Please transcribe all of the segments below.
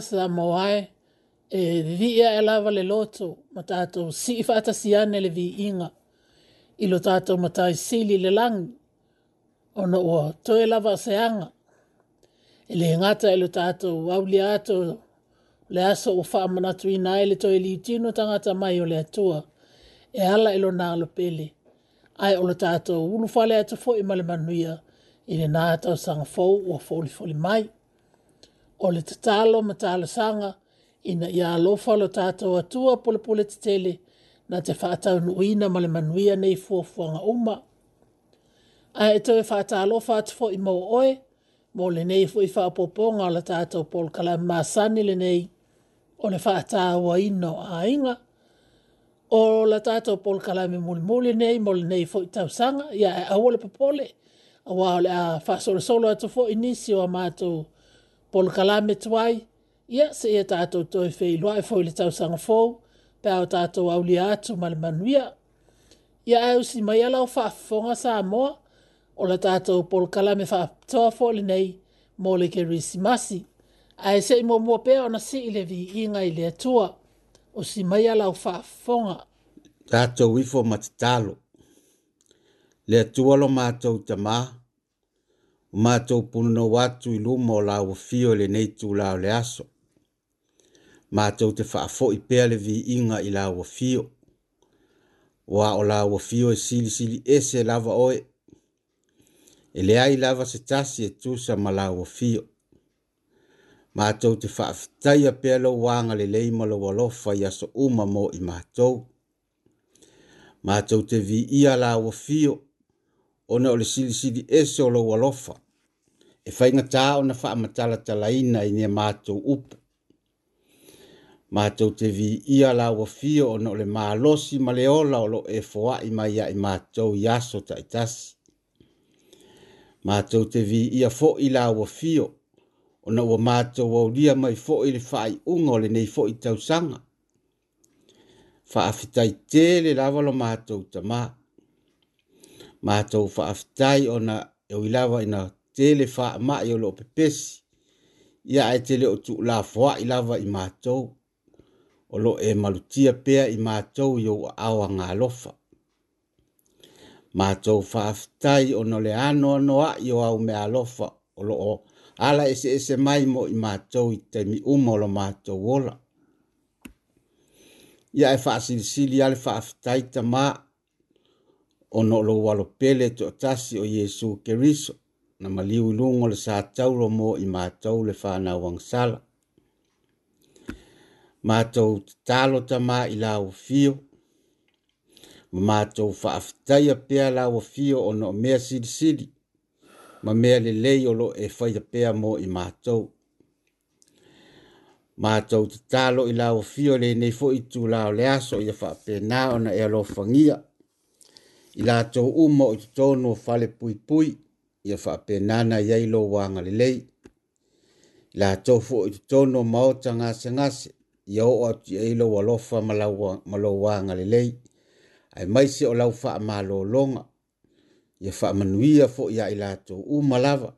sa moae e vivia e lava le loto ma tātou si i whaatasi ane le vi inga i lo tātou matai sili le langi o na ua toe lava se anga. E le ngata e lo tātou wauli ato le aso o whaamanatu i nai le toe li tino tangata mai o le atua e ala ilo e lo nā lo pele. Ai o lo tātou ulu whale atu fo i male manuia i le nātou sanga fau o foli foli mai o le tatalo ma i ina ia alofa lo tatou atua polepole tetele na te faataunuuina ma le manuia nei fuafuaga uma ae e toe faatalofa atu foʻi ma ua oe mo lenei foʻi faapoopoga o le tatou pol kalame le nei o le faatauaina o aiga o la o pol muli muli nei mo lenei foʻi tausaga ia e aua le popole auā o a a solo atu foʻi nisi o amatu Pol kala me tuai, ia se ia tātou toi fei loa e fōi le tau sanga fōu, pe au tātou au lia atu ma le manuia. Ia e usi mai alau whaafonga sa amoa, o la tātou pol kala me whaafatoa fō le nei, mō le ke risi masi. A e se i mō pēr ona si i le vi inga i le atua, o si mai alau whaafonga. Tātou wifo matitalo, le atua lo mātou tamaa, matou punono atu i luma o lauafio i lenei tulao le aso matou te faafoʻi pea le viiga i lauafio ua o lauafio e silisili ese lava oe e leai lava se tasi e tusa ma lauafio matou te faafetaia pea lou aga lelei ma lou alofa i aso uma mo i matou matou te viia lauafio ona ole le silisili ese o lou walofa. e faigatā ona faamatalatalaina i nia matou upu matou te viia lauafio ona o le malosi ma le ola o loo e i mai aʻi matou i aso taʻitasi matou te viia foʻi fio ona ua matou aulia mai foʻi le faaiʻuga o lenei foʻi tausaga faafitaitele lava lo matou tamā ma matou faafetai ona e oi lava ina tele ma o loo pepesi ia ae tele o tu tuulafoaʻi lava i matou o loo e malutia pea i ma matou i ou aao agalofa matou faafetai ona le anoanoaʻi o au mea lofa o loo ala eseese e mai mo i ma matou i te mi uma o lo matou ola ia e faasilisili a le faafetai tamā o no lo walo pele to tasi o Yesu Keriso na maliu lungo le sa tauro mo i mātou le whāna wang sala. Mātou tālo ta mā i la o fio, ma mātou whaafitaya pēa la o fio o no mea siri siri, ma mea le lei o lo e whaida pēa mo i mātou. Mātou tālo i la o fio le nei fo i tū la o le aso i a whaapena o na e alo fangia, i latou uma o i totonu o fale puipui ia faapenana iai lou agalelei i latou fuo i totonu o maota gasegase ia oo atu iai lou alofa ma lou agalelei ae maise o lau faamālōloga ia faamanuia foʻi a i latou uma lava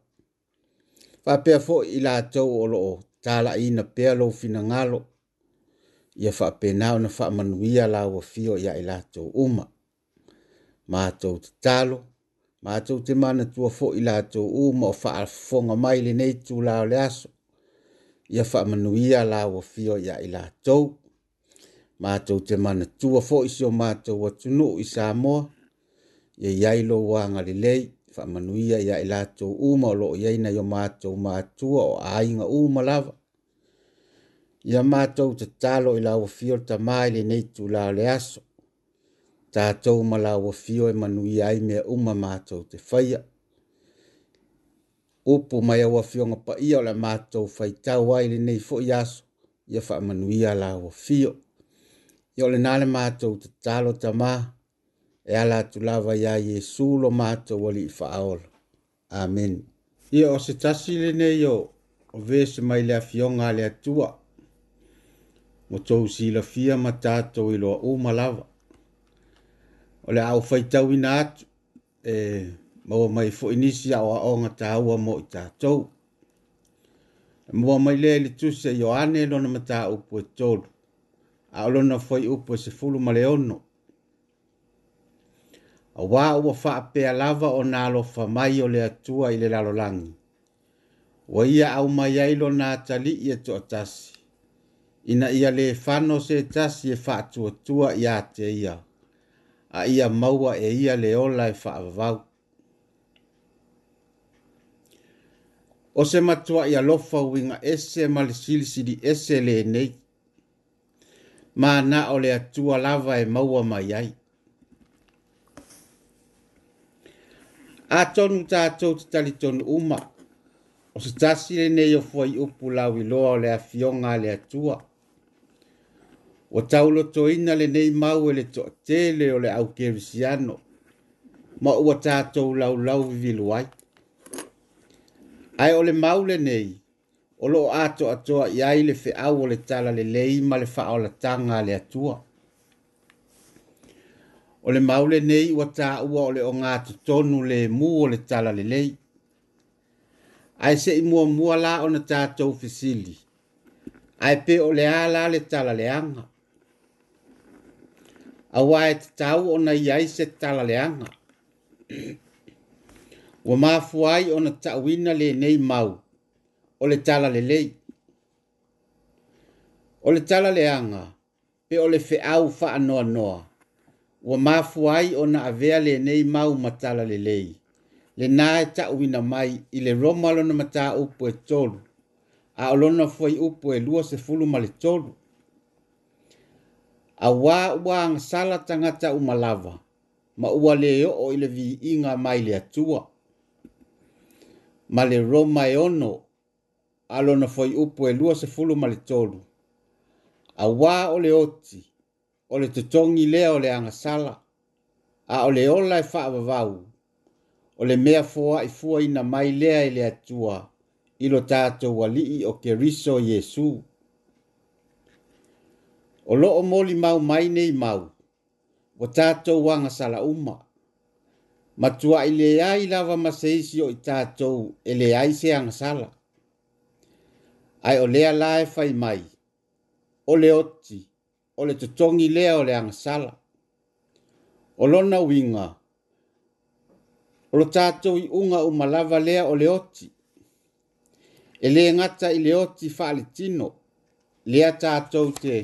faapea foʻi i latou o loo talaiina pea lou finagalo ia faapena ona faamanuia laua fio ia i latou uma mātou te talo, mātou te mana tua fo i lātou u ma o wha fonga mai le nei tū lao le aso. Ia wha manuia la wa fio ia i lātou. Mātou te mana tua fo i si o mātou wa tunu i Samoa. Ia iailo wanga li lei, wha manuia ia i lātou u ma o lo iaina i o mātou mātua o ainga u ma lava. Ia mātou te talo i lao fio ta mai le nei tū lao le aso tātou malawa fio e manu i ai mea uma mātou te whaia. Upo mai awa fio ngā pa ia le mātou whai tau ai nei fo i aso, ia wha manu i ala awa fio. Ia le nāle mātou te tālo ta mā, e ala tu lava ia Jesu lo mātou wali i whaaola. Amen. Ia o se tasi le nei o, o vese mai le a fio ngā le atua, mo tau si la fia ma tātou i loa uma lava o le au faitau ina atu e maua mai foʻi nisi a o aʻoga taua mo i tatou e maua mai lea i le tusi e ioane lona mataupu e tolu a o lona foi upu e sefulu ma le ono auā ua faapea lava ona alofa mai o le atua i le lalolagi ua ia aumai ai lona atalii e toʻatasi ina ia lē fano se tasi e faatuatua iā te ia a ia maua e ia le ola e whaavavau. O se matua ia lofa winga ese ma le silisiri ese le nei. Ma na o le atua lava e maua mai ai. A tonu tātou te tali tonu uma. O se tasi le nei o fuai upu lau i loa o le afionga le atua. Le atua. Wa taulo to ina le nei mau e le to tele ole au kevisiano. Ma ua tato lau lau viluai. Ai ole mau le nei. Olo ato atoa iai le fe au o le tala le lei ma le faa o la tanga le atua. O le maule nei ua tā ole o le o ngātu tonu le mu ole tala le lei. Ai se i mua mua la o na tātou fisili. Ai pe ole le ala le tala le anga awa e te tau o na iai se talaleanga. Wa mafuai o na tawina le nei mau, o le tala le lei. O le tala le pe o le fe au fa anoa noa. Wa mafuai o na avea le nei mau ma tala le lei. Le nā e tawina mai, i le roma lona mata upo e tolu, a olona fuai upo e lua se fulu ma le tolu a wā ua ang sala tangata umalava, ma ua leo o ile vi inga mai le atua. Ma le roma e ono, alona foi upo e lua se fulu ma le tolu. A wā o le oti, o le tutongi lea o le anga sala, a o le ola e wha o le mea foa e i fua ina mai lea i le atua, ilo tātou wali i o keriso Jesu o loo moli mau mai nei mau ua tatou aga salauma matuaʻi leai lava ma se isi o i tatou e leai se agasala ae o lea la e fai mai o le oti o le totogi lea o le agasala o lona winga. o lo tatou iʻuga uma lava lea o le oti e lē gata i le oti faaletino lea tatou te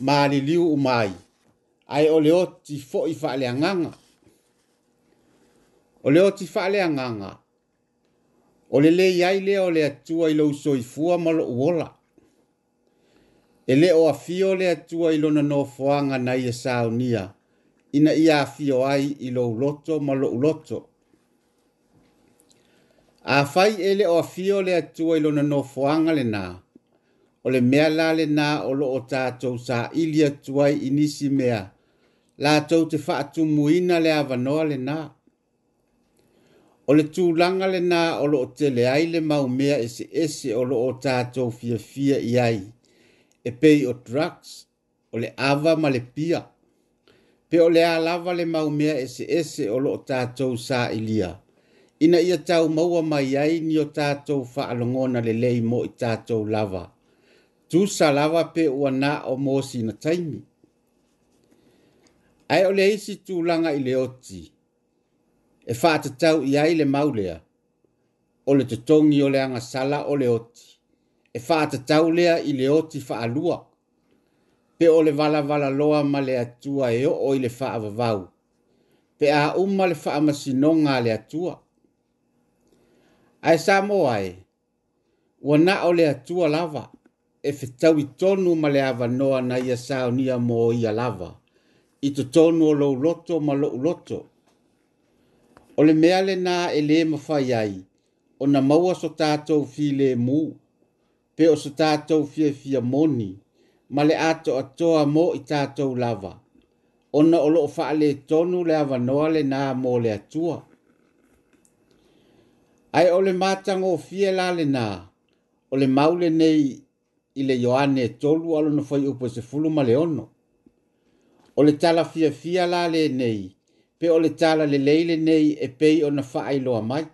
maliliu umai ai o le oti foʻi faaleagaga o le oti faaleagaga o le lē iai lea o atua i lou soifua ma loʻu ola Ele o afio ole le atua i lona nofoaga na ia e saunia ina ia afio ai i lou loto ma loʻu loto afai ele lē o afio o le atua i lona le lenā ole le mea la le nā o lo tātou sa ilia tuai inisi mea, la tau te whaatu muina le awanoa le nā. O le tūlanga le nā o lo o te le ai le mau mea ese ese o lo o tātou fia fia i ai, e pei o drugs, o le awa ma le pia. Pe o le alawa le mau mea ese ese o lo o tātou sa ilia. Ina ia tau maua mai ai ni o tātou whaalongona le lei mo i tātou lava. Lava tu salawa pe ua na o mōsi na taimi. Ai ole isi tu langa i le oti, e whaata tau i ai le maulea, o le tatongi o le anga sala o le oti, e whaata tau lea i le oti whaalua, pe o le wala wala loa ma le atua e o i le whaavavau, pe a umma le whaamasinonga le atua. Ai sa moae, ua na o le atua lava, e fetau i tonu ma le avanoa na ia nia mo ia lava. I to tonu o lou loto ma lou loto. O le mea le nā e le mawhai ai, o na maua so tātou fi le mū, pe o so tātou fia fia moni, ma le ato atoa mo i tātou lava. O na o loo faa le tonu le avanoa le nā mo le atua. Ai o le mātango fie la le nā, o le maule nei ile le Ioane tolu alo na fai upo se fulu ma leono. O tala fia fia la le nei, pe ole tala le leile nei e pei ona na faa ilo mai.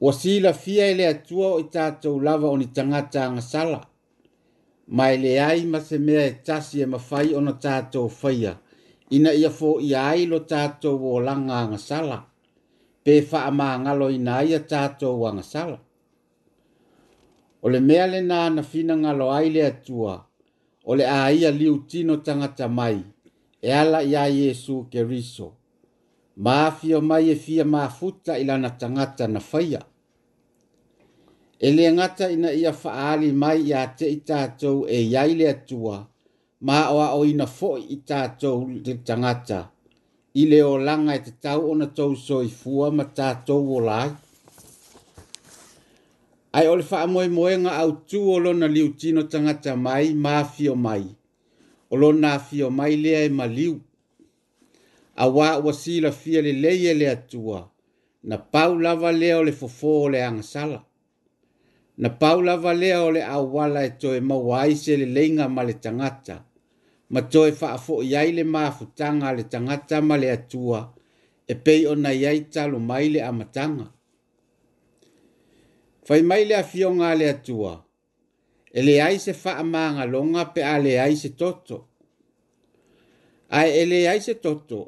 Wasila fia ele atua o i tātou lava o ni tanga sala. mai le ai ma se mea e tasi e mawhai ona na tātou whaia. Ina ia fō i ai lo tātou o langa ang Pe faa maa ngalo ina ia tātou ang sala o le mea na finagalo ai le atua o a ia liu tino tagata mai e ala ia Yesu keriso ma afio mai e fia mafuta i lana tangata na faia Ele ngata agata ina ia faaali mai iā teʻi tatou e iai le atua ma o aʻoina foʻi i tatou le tagata i le olaga e tau ona tau soifua ma tatou ola ai ai o le faamoemoega autū o liu liutino tagata mai mafio mai Olona afio mai lea e maliu auā ua silafia lelei e le atua na pau lava lea o le fofō o le agasala na pau lava lea o le auala e toe maua ai se leleiga ma le tagata ma toe faafoʻi ai le mafutaga a le tagata ma le atua e pei ona i ai mai le amataga fai mai le afioga a le atua e leai se faamagaloga pe a leai se toto ae e leai se toto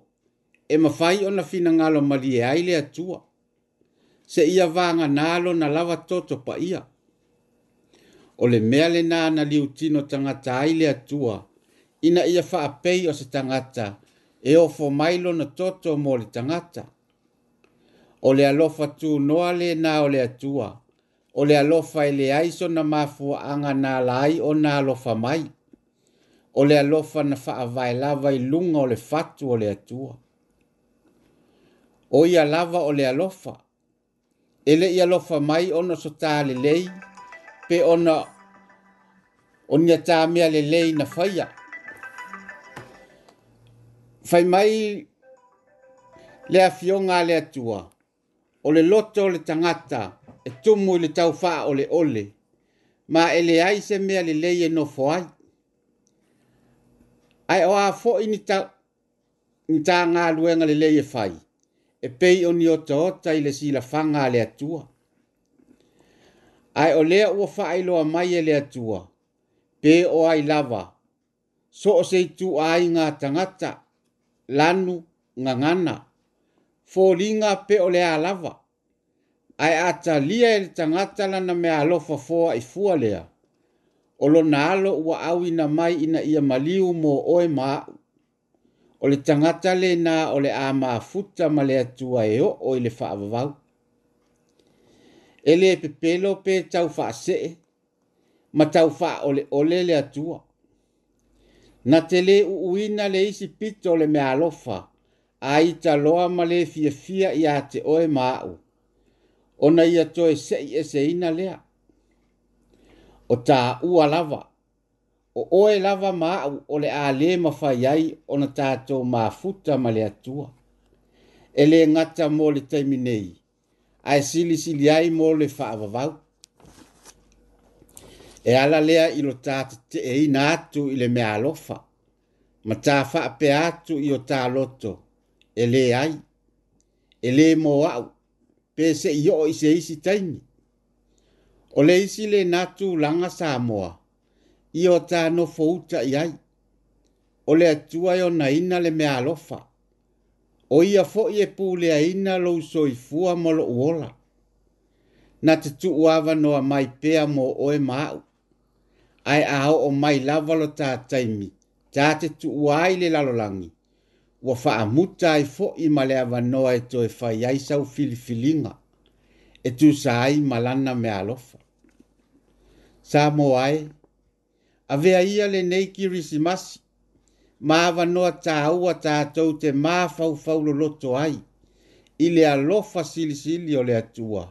e mafai ona finagalo ma lieai le atua se ia vaganā lona lava toto paia o le mea lenā na liutino tagata ai le atua ina ia faapei o se tagata e ofo mailo na toto mo le tagata o le alofa tunoa lenā o le atua o le alofa e leai sona mafuaaga na lai o na alofa mai o le alofa na faavae lava i luga o le fatu o le atua o ia lava o le alofa Ele ia lofa mai ona lei. pe ona o nia le lei na faia fai mai le afioga a le atua o le loto o le tangata e tumu i le tau faa ole ole, ma ele ai se mea le leie no foai. Ai o a foi ni ta, ni ta ngā luenga le leie fai, e pei o ni o ta ota i le si la fanga le atua. Ai o lea ua faa i loa mai e le atua, pe o ai lava, so o se tu ai ngā tangata, lanu, ngangana, fōlinga pe o lea lava ai ata i le tagata lana mea alofa foa i fua lea o lona alo ua auina mai ina ia maliu mo oe ma a'u o le tagata lenā o le a mafuta ma le atua e o'o i le fa'avavau e lē pepelo pe taufa'asee ma taufa'aole'ole le atua na te lē u'uina le isi pito o le mea alofa a italoa ma lē fiafia iā te oe ma a'u ona ia toe seʻi ese ina lea o taʻua lava o oe lava ma aʻu o le a lē mafai ai ona tatou mafuta ma le atua e lē gata mo le taimi nei ae silisili ai mo le faavavau e ala lea i lo tatetee'ina atu ile le mea alofa ma tafaapea atu i o taloto e lē ai e lē mo aʻu pe se i o se isi taimi. O le isi le natu langa Samoa, i o ta no fouta i ai. O le atua i o na ina le mea alofa. O ia fo i e pū le a ina lo so i fua molo uola. Na te tu uawa noa mai pea mo oe mau. Ai a o mai lavalo ta taimi, ta te tu uai le lalolangi ua faamuta ai e foʻi ma le avanoa e toe fai ai saufilifiliga e tusa ai ma lana me alofa sa mo ae avea ia lenei kirisimasi ma avanoa tāua tatou te māfaufau loloto ai i le alofa silisili o le atua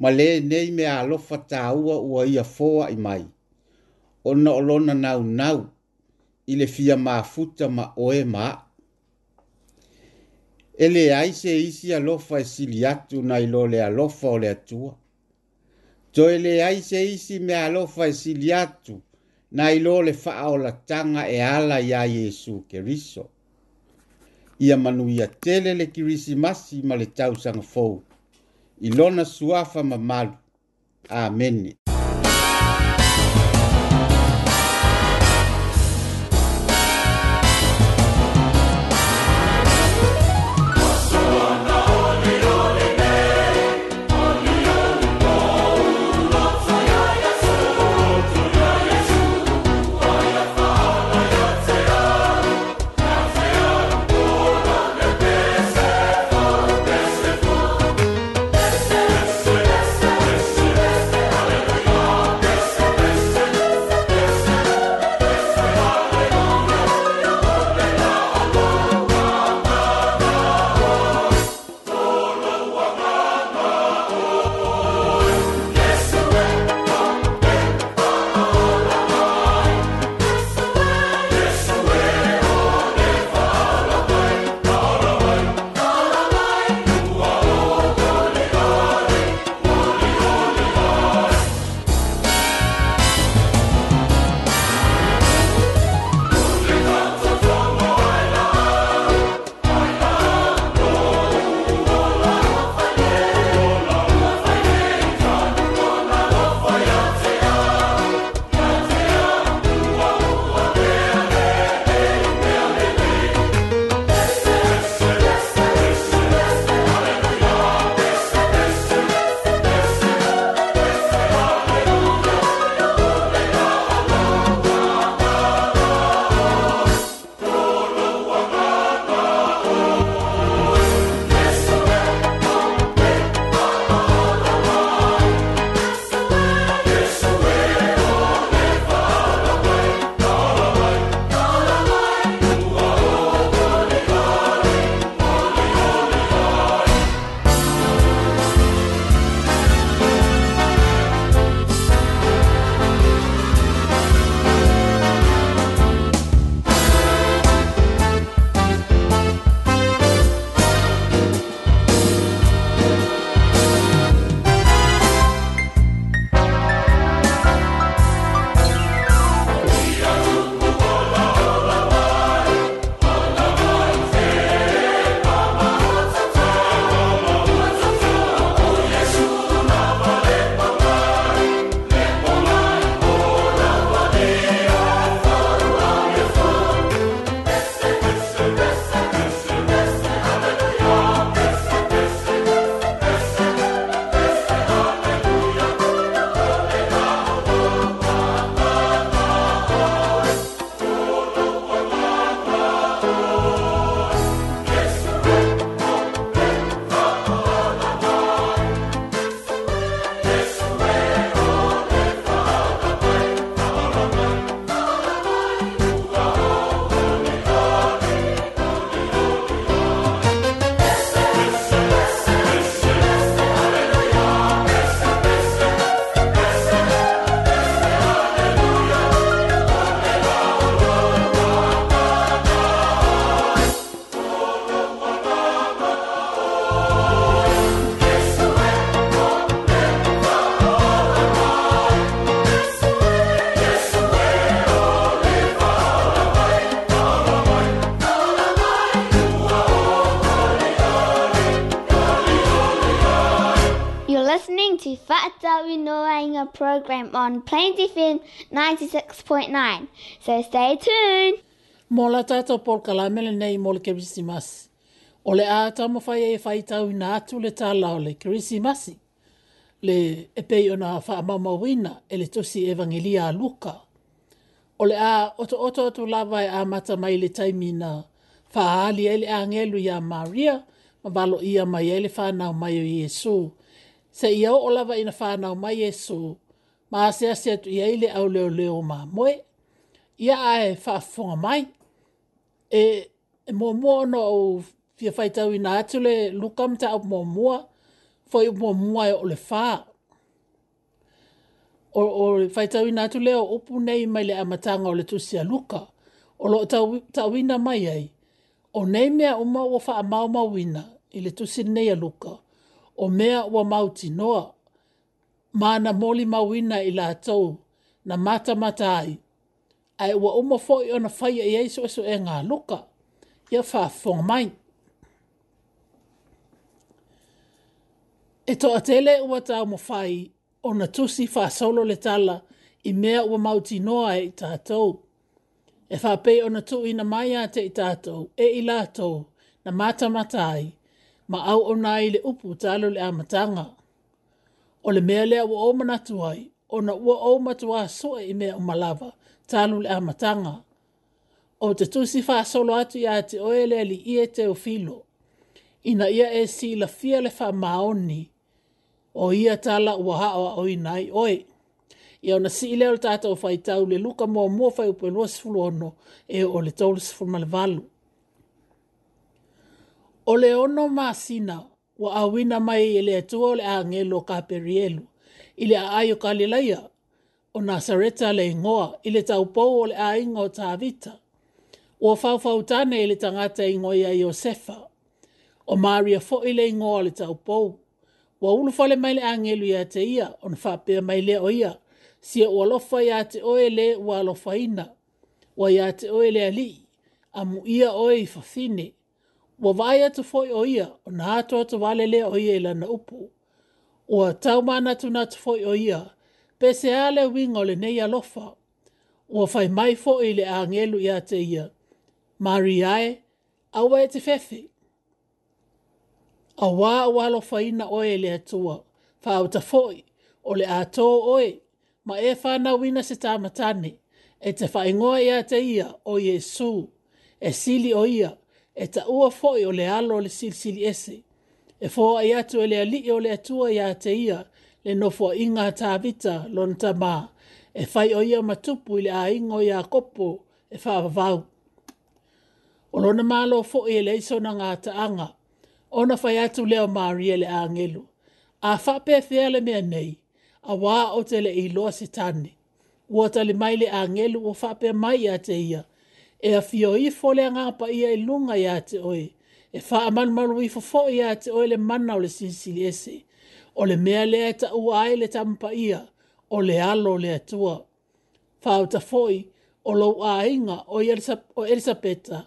ma lē nei me alofa tāua ua ia i mai ona olona nau nau, i le fia mafuta ma oe ma e leai se isi alofa e sili atu nai lo le alofa o le atua toe leai se isi me alofa e sili atu nai lo le faaolataga e ala iā iesu keriso ia manuia tele le kirisimasi ma le tausaga fou i lona suafa mamalu amene program on Plains FM 96.9. So stay tuned. Mō la tātou pōl ka lamele nei mō le Kirisimasi. O le āta mo whai e whai tau i nātu le tā lao le Kirisimasi. Le e pei o nā wha mama wina e le tosi evangelia a Luka. O le ā oto oto atu lawa e mata mai le taimi nā whaali e le āngelu i a Maria ma balo ia mai e le whānau mai o Iesu. Se ia o lava na whānau mai Iesu, ma se se tu ia ile au leo leo ma moe. Ia ae whaafonga mai. E, e mua mua no au fia whaitau i nā atu le luka mta au mua mua. Fai u mua e o le whaa. O, o whaitau i nā atu leo upu nei mai le amatanga o le tusia luka. O lo tawina tau mai ai. O nei mea uma ua wha a mau mau wina i le tusi nei a luka. O mea ua mau noa mana moli mawina i la tau na mata mata ai. Ai ua uma fōi o na whai a Iesu esu e ngā luka. Ia fa fōng mai. E toa tele ua tau mo whai o na tusi wha solo le tala i mea ua mauti noa e i tātou. E wha pe o na tui na mai a te i tātou e i lātou na mata mata ai. Ma au onai le upu talo le amatanga o le mea lea ua o manatu ai ona ua o matu a soe i mea o malava talu le amatanga. O te tusi faa solo atu ia te oele li ie te o filo. Ina ia e si la fia le faa maoni o ia tala ua haa o i nai oe. Ia ona si ileo le tata o fai tau le luka mua mua fai upe lua sifulu ono e o le tolu sifulu male valu. O le ono maa sinao wa awina mai e i le atua o le agelo kaperielu i le aai o o nasareta le ingoa ile tau taupou o le aiga o tavita ua faufau tane e i le tagata igoa ia iosefa o maria fo ile igoa le tau taupou ua ulufale mai le agelu iā te ia ona faapea mai le o ia sia ua alofa iā te oe lē ua ina. ua iā te oe le alii a muʻia oe i fafine wa vai atu foi o ia, o nā atu atu wale le o ia ilana upu. Ua tau mana tu nā atu foi o ia, pese ale wing o le nei alofa. Ua fai mai foi le angelu ia te ia. Mari ae, awa e te fefi. A wā o alofa ina oe le atua, fa au ta foi, o le ato oe, ma e whana wina se tā e te whaingoa ia te ia o Yesu, e sili o ia, e ta ua foi o le alo le silsili ese. E foa ai atu e le alii o le atua ia te ia le nofo inga ta vita lon ta ma. E fai o ia matupu i le a ingo ia kopo e faa vau. O lona malo foi e le iso na ngā ta anga. Ona fai atu leo maari e le angelu. A faa pethea le mea nei. A waa o te le ilo sitani. Ua tali mai le angelu o faa pe mai a te ia e a fio i fole anga pa ia i lunga ia te oe. E wha a man manu i fofo ia te oe le mana o le sinsili ese. O le mea lea ta ua ai le tampa ia, o le alo le atua. Whao ta foi, o lo a inga o, o Elisabeta,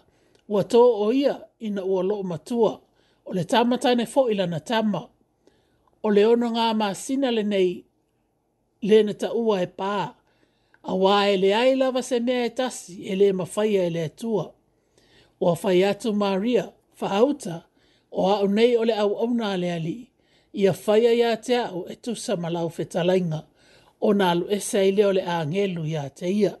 ua tō o ia ina ua lo matua, o le ne fo ila na tama. O le ono ngā ma sina le nei, le na ta ua e paa a wā e le ai lava se mea e tasi e le mawhaia e le atua. O whai atu Maria, whahauta, o a unei o le au au nā le ali, ia whaia ia te au e tusa malau whetalainga, o nā lu e seile o le angelu ia te ia.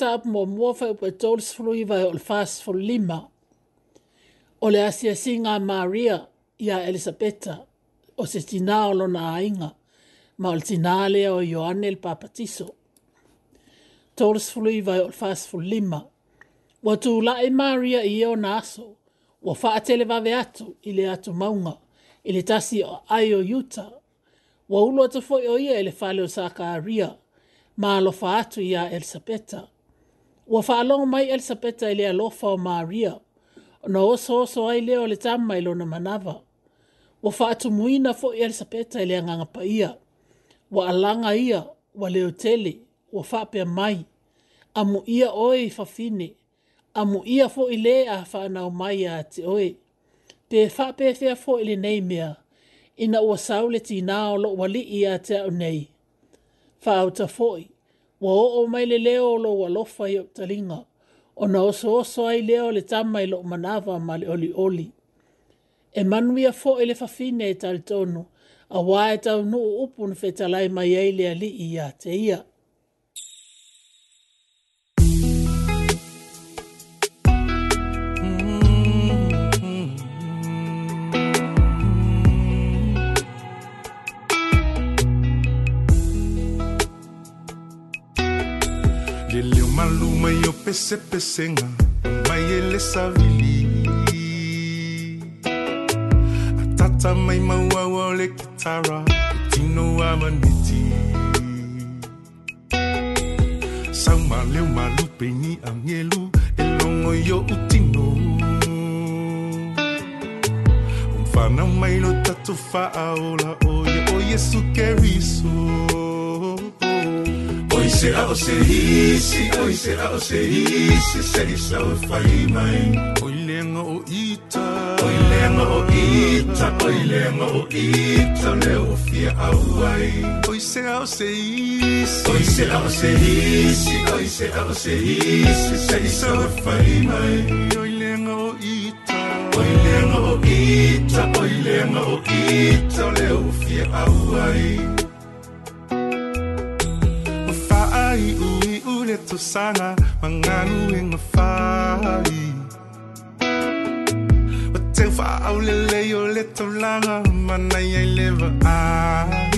ta ap mo mo fa po tols flu i vai ol fas fo lima o asia singa maria ia elisabetta o se tina o lo na ma o tina le o joanne el papatiso tols flu i vai ol fas fo lima wa tu lae maria i o naso wa fa atele va ve atu i atu maunga i tasi o ayo yuta wa ulo atu fo i o ia ele fale o sa ka ma alofa atu ia elisabetta Ua whaalongo mai Elisabeta i lea lofa o Maria, na oso oso ai leo le tamma i lona manava. Ua whaatumuina fo Elisabeta i lea ngangapa ia, wa alanga ia, wa leo tele, wa whaapea mai, amu ia oe i whafine, amu ia fo i lea a whaanao mai a te oe. Pe whaapea fea fo i le nei mea, ina ua saule tina o lo wali ia te au nei. Whaauta fo i. fo i wa o o mai le leo lo wa lofa i talinga, o na oso oso ai leo le tama i lo manava ma le oli oli. E manui a fo e le fafine e tal tonu, a wae tau nu upun fe talai mai eile a li i a te ia. maluma yo pesepesenga mayelesa savili. atata mai mauaua o le kitara tino amaniti saumaleu ni amielu elongo yo utino umfana mai lo tatu faaola oye o yesu será você rir, se oi, será você rir, se seri sau fai mai. Oi lenga o ita, oi lenga o ita, oi lenga o ita, le o fia au ai. Oi será você rir, oi será você rir, se oi será você rir, se seri sau fai mai. Oi lenga o ita, oi lenga o ita, oi lenga o ita, le o fia au ai. ay uwi-ulit So sana mga luwing mafari Wateng faaw lalayo lito lang Ang manay ay liver ay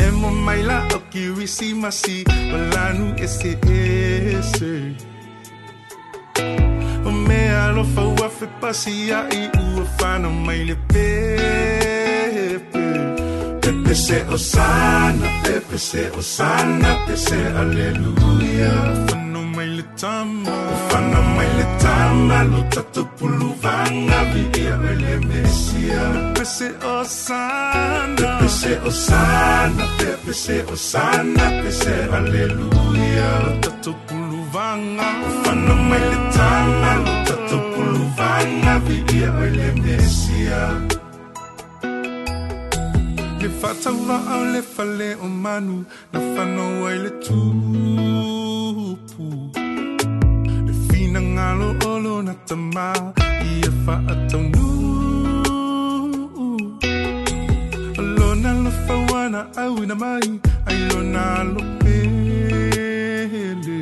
Emo may laok kirisi masi Wala nung esi-esi alo fa wa fe pasi Ay uwa fana may lipis they say Hosanna, they say Hosanna, they say Hallelujah. Ufana mailetama, ufana mailetama, lutatu puluvanga, vigia wele Mesia. They say Hosanna, they say Hosanna, they say Hosanna, they say Hallelujah. Lutatu puluvanga, ufana mailetama, lutatu puluvanga, vigia wele Mesia le whataurao le whale o manu na whanau ai le tūpu le fina ngalo olo na tamā i e whaataunu lona lo whauana au na mai ai lona lo pele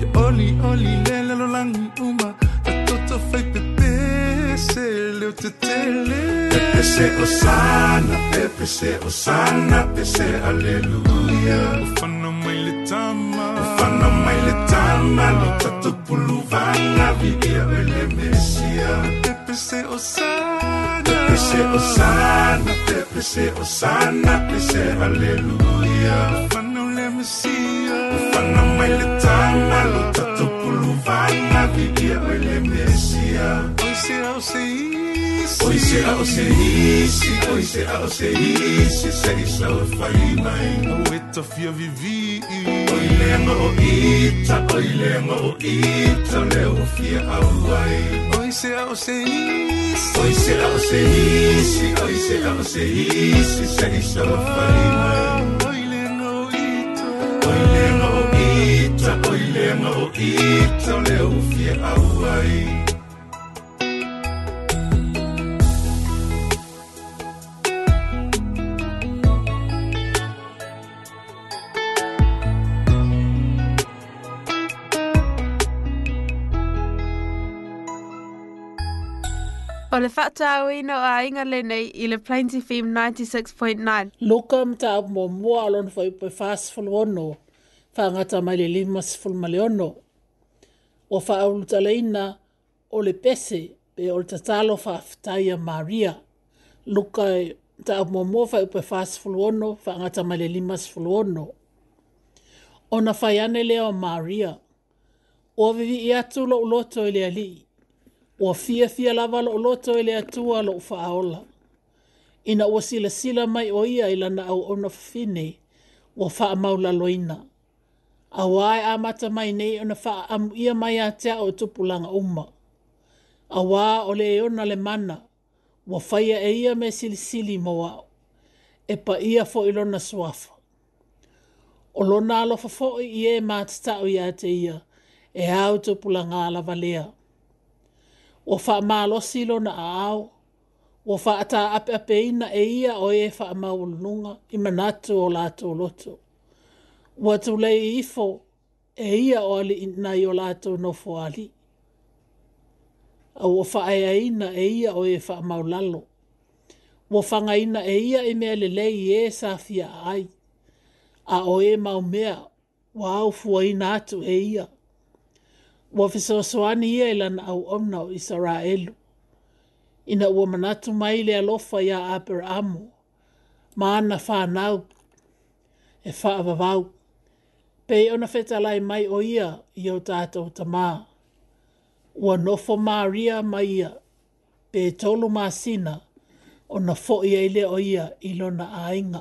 ia oli oli le lo langi uma ta toto whai pepese Tele. Pepe Hosanna, Pepe Hosanna, Pepe Alleluia. Ufana mailetama, Ufana mailetama, lotatu puluvana, vigia ele Mesia. Pepe Hosanna, Pepe Hosanna, Pepe Hosanna, Pepe Alleluia. Ufana ele Mesia, Ufana mailetama, lotatu puluvana, Hoy será o serisi, hoy será o serisi, segue sala faima. Oita fia vivi. Oi lema o ita, oi lema o ita, leo fia awai. Hoy será o serisi, hoy será o serisi, hoy será o serisi, segue sala faima. Oi lema o ita, oi lema o ita, oi lema o ita, leo fia awai. O le whata au ino a inga le nei i le Plains FM 96.9. Luka mta au mō mua alon fai pui whaas fulu ono, whangata mai le limas fulu male ono. O wha au luta le o le pese pe o le tatalo whaftai a Maria. Luka e mta au mō mua fai pui whaas fulu ono, whangata mai le limas fulu ono. O na whai ane leo Maria. O vivi i atu lo uloto i le alii ua fiafia lava o loto i e le atua loo faaola ina ua silasila mai o ia i o auauna fafine ua faamaulaloina auā e amata mai nei ona faaamuia mai iā te ao tupulaga uma auā o le eona le mana ua faia e ia me silisili mo ao e paia foʻi lona suafa o lona alofa foʻi i ē e matatau iā te ia e autupulaga valea ua faamalosi na aao ua faata apeapeina e ia o e faamaulunuga i manatu o latou loto ua tulei ifo e ia o alii nai o latou nofo alii aua faaeaina e ia o e faamaulalo ua fagaina e ia i mea lei e sa fia ai a o e maumea ua aufuaina atu e ia ua fesoasoani ia i lana auauna o isaraelu ina ua manatu mai le alofa iā aperaamo Maana ana nau. e faavavau pei ona fetalai mai o ia i o tatou tamā ua nofo maria mai ia pe tolu masina ona foʻi ai lea o ia i lona aiga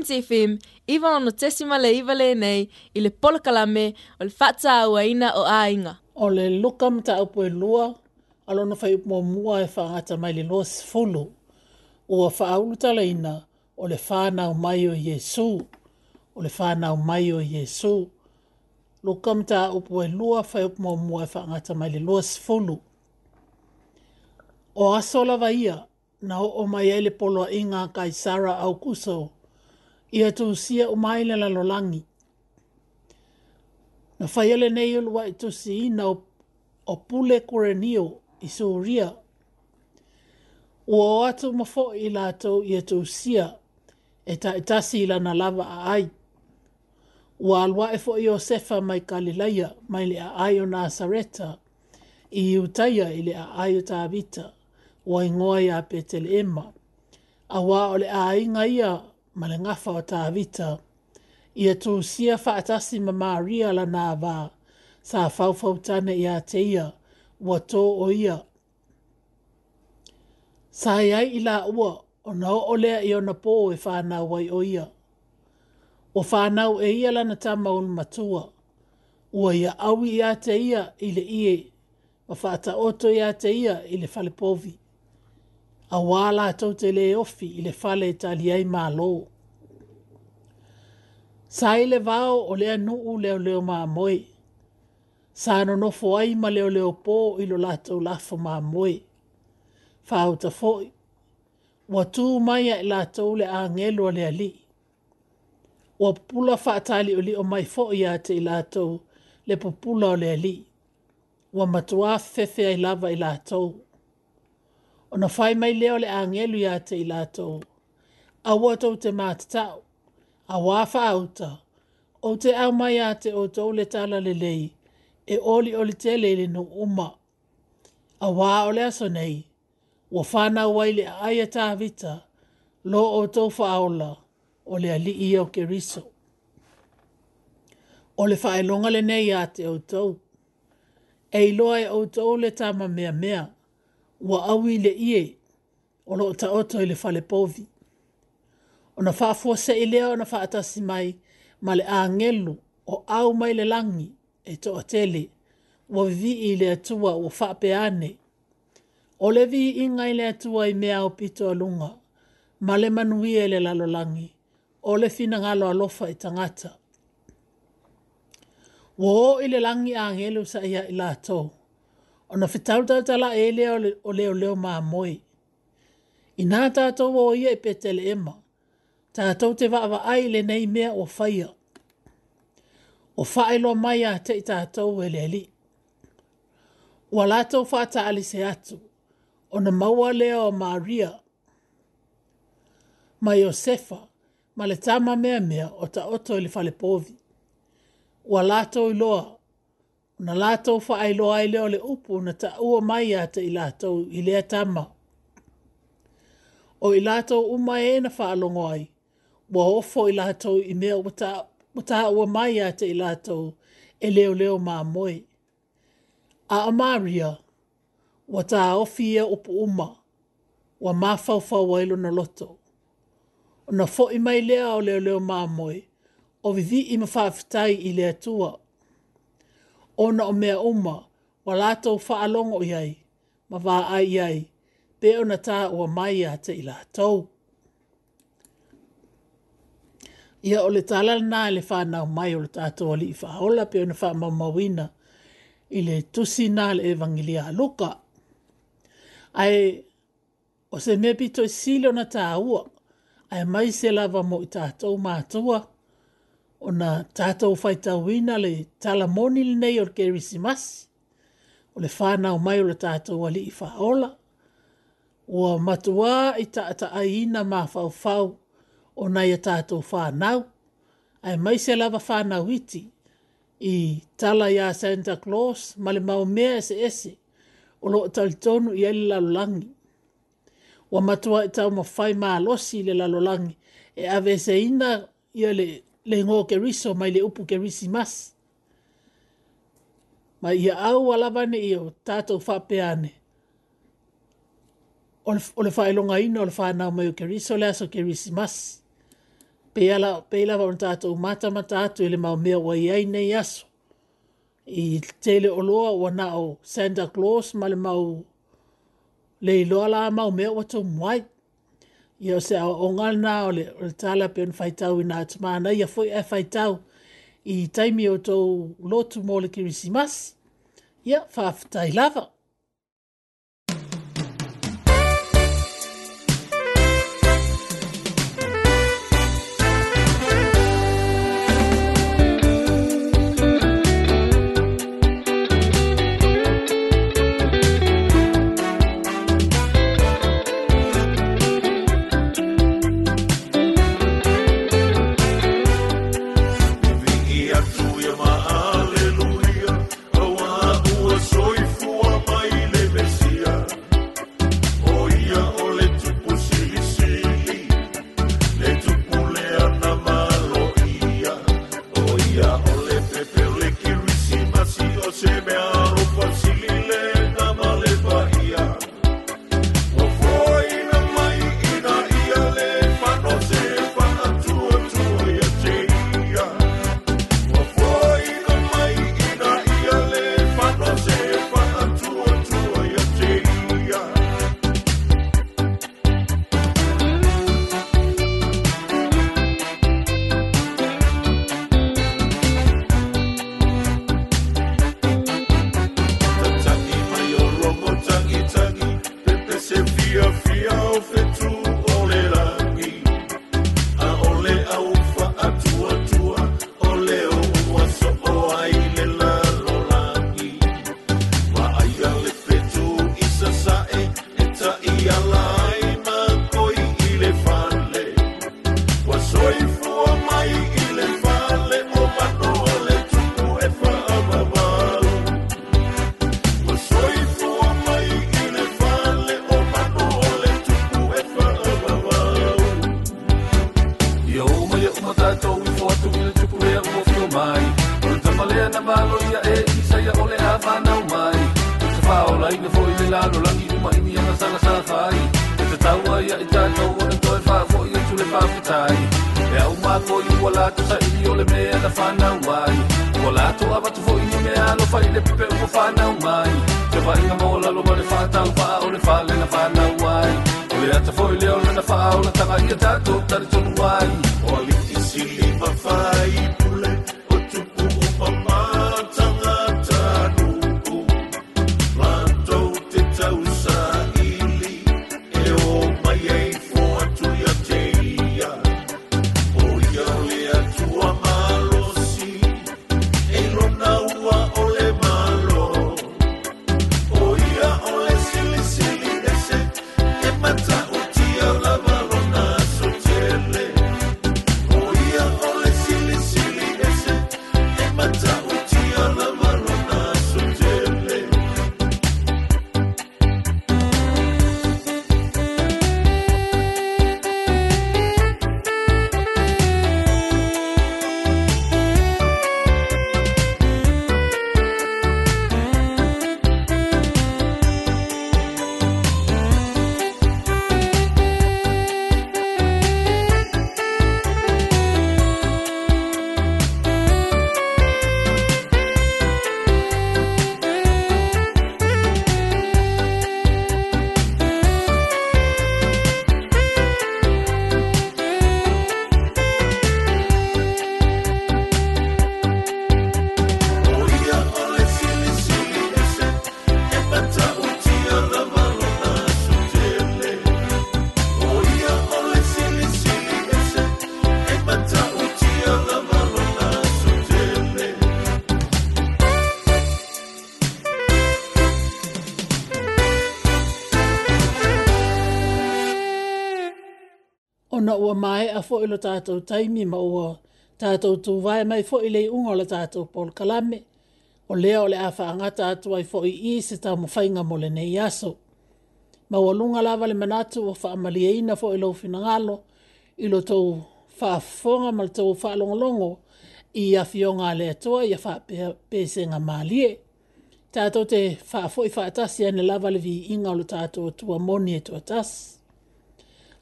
Plains FM, iwa o no tesima le iwa le nei, i le polakala me, o le fata awa ina o a inga. O le luka mta upo e lua, alona fai upo mua e whaata mai le loa sifolo, o a whaaulu tala ina, o le whana e o mai o Yesu, o le whana o mai o Yesu. Luka mta upo e lua, fai upo mua e whaata mai le loa sifolo. O asola vaia, na o mai ele polo inga kai Sara au kusoo, ia tu sia o mai le lalolangi. Na whaiele nei ulua i tusi i na o pule kore nio i sūria. Ua o atu mafo i la tau i atu sia e ta i e tasi i lava a ai. Ua alua e fo i o sefa mai kalilaia mai le a ai o nasareta i utaya i le a ai o tāvita ua ingoa i a petele ema. A wā o le a ai ngai ma le ngafa o tāwita. Ia tō sia whaatasi ma Maria la nā vā, sa whauwhau tāne i a te ua tō o ia. Sa ai i la ua, o nao o lea i ona pō e whānau wai o ia. O whānau e ia lana tā maun matua, ua ia awi i a te i le ie, ma whaata oto i a te i le falipovi a wala atou te le ofi i le fale e tali ai mālō. Sa i le vāo o lea nuu leo leo mā moe. Sa no nofo ai ma leo leo pō i lo lātou lafo mā moe. Whāo ta fōi. Wa tū mai a i lātou le āngelo a lea li. Wa pula tali o li o mai fōi a te i lātou le pupula o lea li. Wa matua fefe ai lava i lātou. Wa ona fai mai leo le angelu ya te ilato. Awa tau te matatau, awa fa o te au mai a te o tau le tala le lei, e oli oli te lele no uma. Awa o le aso nei, wa whana wai le aia tā vita, lo o tau faaola, o le ali i o ke riso. O le whaelonga le nei a te o tau, e iloa e o tau le tama mea mea, ua awi le ie o loo taoto i le fale povi. O na whaafua se i leo na whaatasi mai ma le angelu o au mai le langi e to tele ua vi i le atua ua whaape ane. O le vi i ngai le atua i mea o pito alunga ma le manui e le lalo langi o le fina ngalo alofa i tangata. Wo i le langi angelu sa ia i la tou ona fitau tau tala e leo o leo leo maa moi. I nā tātou o ia i e petele ema, tātou te vaava ai le nei mea o whaia. O whaelo mai a te i tātou e leli. Ua lātou whata alise atu, ona maua leo o Maria. Ma Iosefa, ma le tāma mea mea o ta oto i e le whale povi. Ua lātou i loa, na lātou wha ai loa ai leo le upu na ta ua mai a i lātou i lea tama. O i lātou uma e na wha alongo ai, wa ofo i lātou i mea wa ta ua mai a te i lātou e leo leo mā moe. A amaria, wa ta ofi e upu uma, wa mā fawfau wa ilo na loto. O na fo i mai lea o leo leo mā moe, o vidhi i mawhawhitai i lea tua o ona o mea uma, wa lātou whaalongo i ai, ma vā ai i ai, pe ona tā ua mai a te i lātou. Ia o le tālala nā le whānau mai o le tātou ali i whaola pe ona wha mamawina i le tusi nā le evangilia luka. Ai, o se mepito i e silo na tāua, ai mai se lava mo i tātou mātua, ma ona tātou whaitauina le tala moni le nei o le kerisimasi, o le whānau mai o le o ali i whaola, o matua i tāta aina mā whauwhau o nei a tātou whānau, ai mai se lava whānau iti i tala ia Santa Claus ma le maumea ese ese o lo talitonu i ali lalolangi. O matua e i tāu mawhai mā losi le lalolangi e se ina ia le le ngō ke riso mai le upu ke risi mas. Mai ia au alawane ia o tātou whapeane. O le whaelonga ina, o le whanau mai o ke riso le aso ke risi mas. Peala, peala wa tātou mata mata atu ele mau mea wai ai nei aso. I tele o loa o Santa Claus ma le mau le iloa la mau mea wa tō ia se a o ngal na o le o le tala pe un whaitau i nga tamana ia fwy e whaitau i taimi o tō lotu mō le kiri si mas ia whaafutai lava Mai o umatato uifoatu iletupulea uofiomai oletamālea na maloia e isaia o le a fanau mai na tafaolaina foi le lalolagi umaʻimiaga salasafai e tatau aia i tatou ona toe faafoʻi tu le tai. e aʻu makoi ua latou saʻili o le mea na fanau mai la ua latou avatu foʻi i mea alofai le pepe ua fanau mai te vaʻiga mo lo ma le fatau faa o le fale na fa fanau mai. Ole ata foi leo na faula tanga ia tatou tari tonu ai. O aliti pu. fo ilo tātou taimi ma ua tātou tū vai mai fo ile unga le tātou Paul Kalame o le ole afa nga tato atu ai fo i se tā mo whainga mo le nei aso. Ma ua lunga lava le manatu o fa wha eina fo ilo fina ngalo ilo tau wha fonga mal tau wha longolongo i a fionga le atua i a wha pēsenga mālie. Tātou te fa fo i wha atasi ane lava le vi inga o tato tātou atua moni to e tas atas.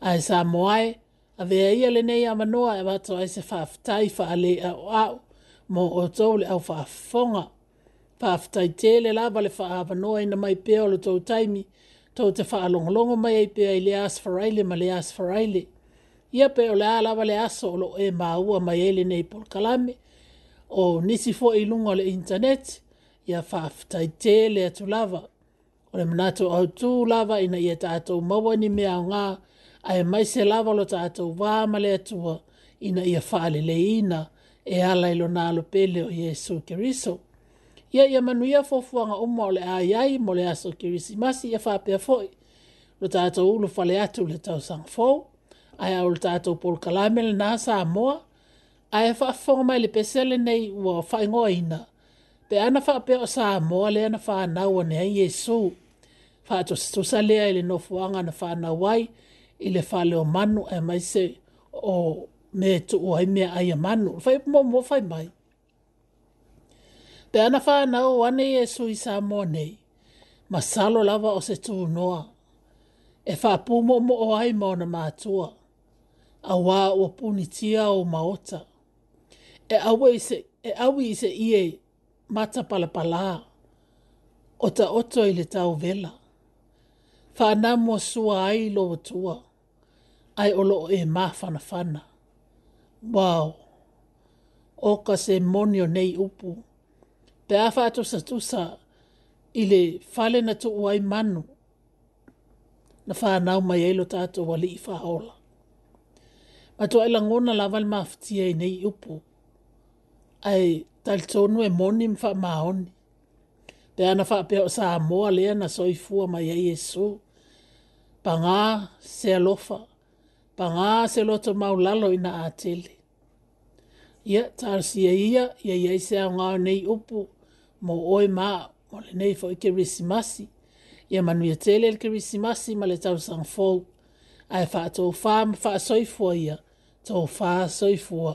Ai sa moae, a vea ia le nei a manoa e wato ai se whaafitai whaale a o au mo o tau le au whaafonga. Whaafitai tele lava le whaafa noa ina mai pēo le tau taimi tau te whaalongolongo mai ai pēa i le as whareile ma le as whareile. Ia pēo le alava le aso o lo e maua mai ele nei pol kalame o nisi fo i lungo le internet ia whaafitai tele atu lava. O le manato au tū lava ina ia tātou maua ni mea o ae mai se lava lo tatou wā ma le atua ina ia whaaleleina e ala ilo nalo pele o Yesu Kiriso. Ia ia manuia nga umwa o le aiai mo le aso Kirisi masi ia whapea foi. Lo tatou ulu fale atu le tau sang fau. Ae au lo tatou pol kalame le nasa amoa. Ae whafonga mai le pesele nei ua whaingoa ina. Pe ana whapea o sa amoa le ana whanau anea Yesu. Whato sa lea ele no fuanga na whanau wai i le fale o manu e mai se o me tu o ai mea ai a manu. Fai mo mo fai mai. Pe ana faa nao wane e sui sa mo nei. Ma salo lava o se tu noa. E faa pu mo o ai mo na mātua. A wā o punitia o maota. E awe se, e awi se ie mata palapala. O ta oto i le tau vela. Whanamo sua ai lo tua ai olo o e mā whana whana. Wow! O ka se monio nei upu. Te awha atu sa tusa i le whale na tu uai manu. Na whanau mai eilo tātou wali i whaola. Ma tu e ai langona la wali maftia i nei upu. Ai tal tonu e moni mwha maoni. Te ana wha apea o sa amoa lea na soifua mai e Jesu. Pa ngā se alofa. Pa ngā se alofa pa pangā se loto mau lalo ina ātele. Ia tarsia ia, ia ia i sea ngā nei upu, mō oi mā, mō le nei fo ike risimasi, ia manu ia tele ke risimasi ma le tau sang fōu, ai wha tō whā mwha soifua ia, tō whā soifua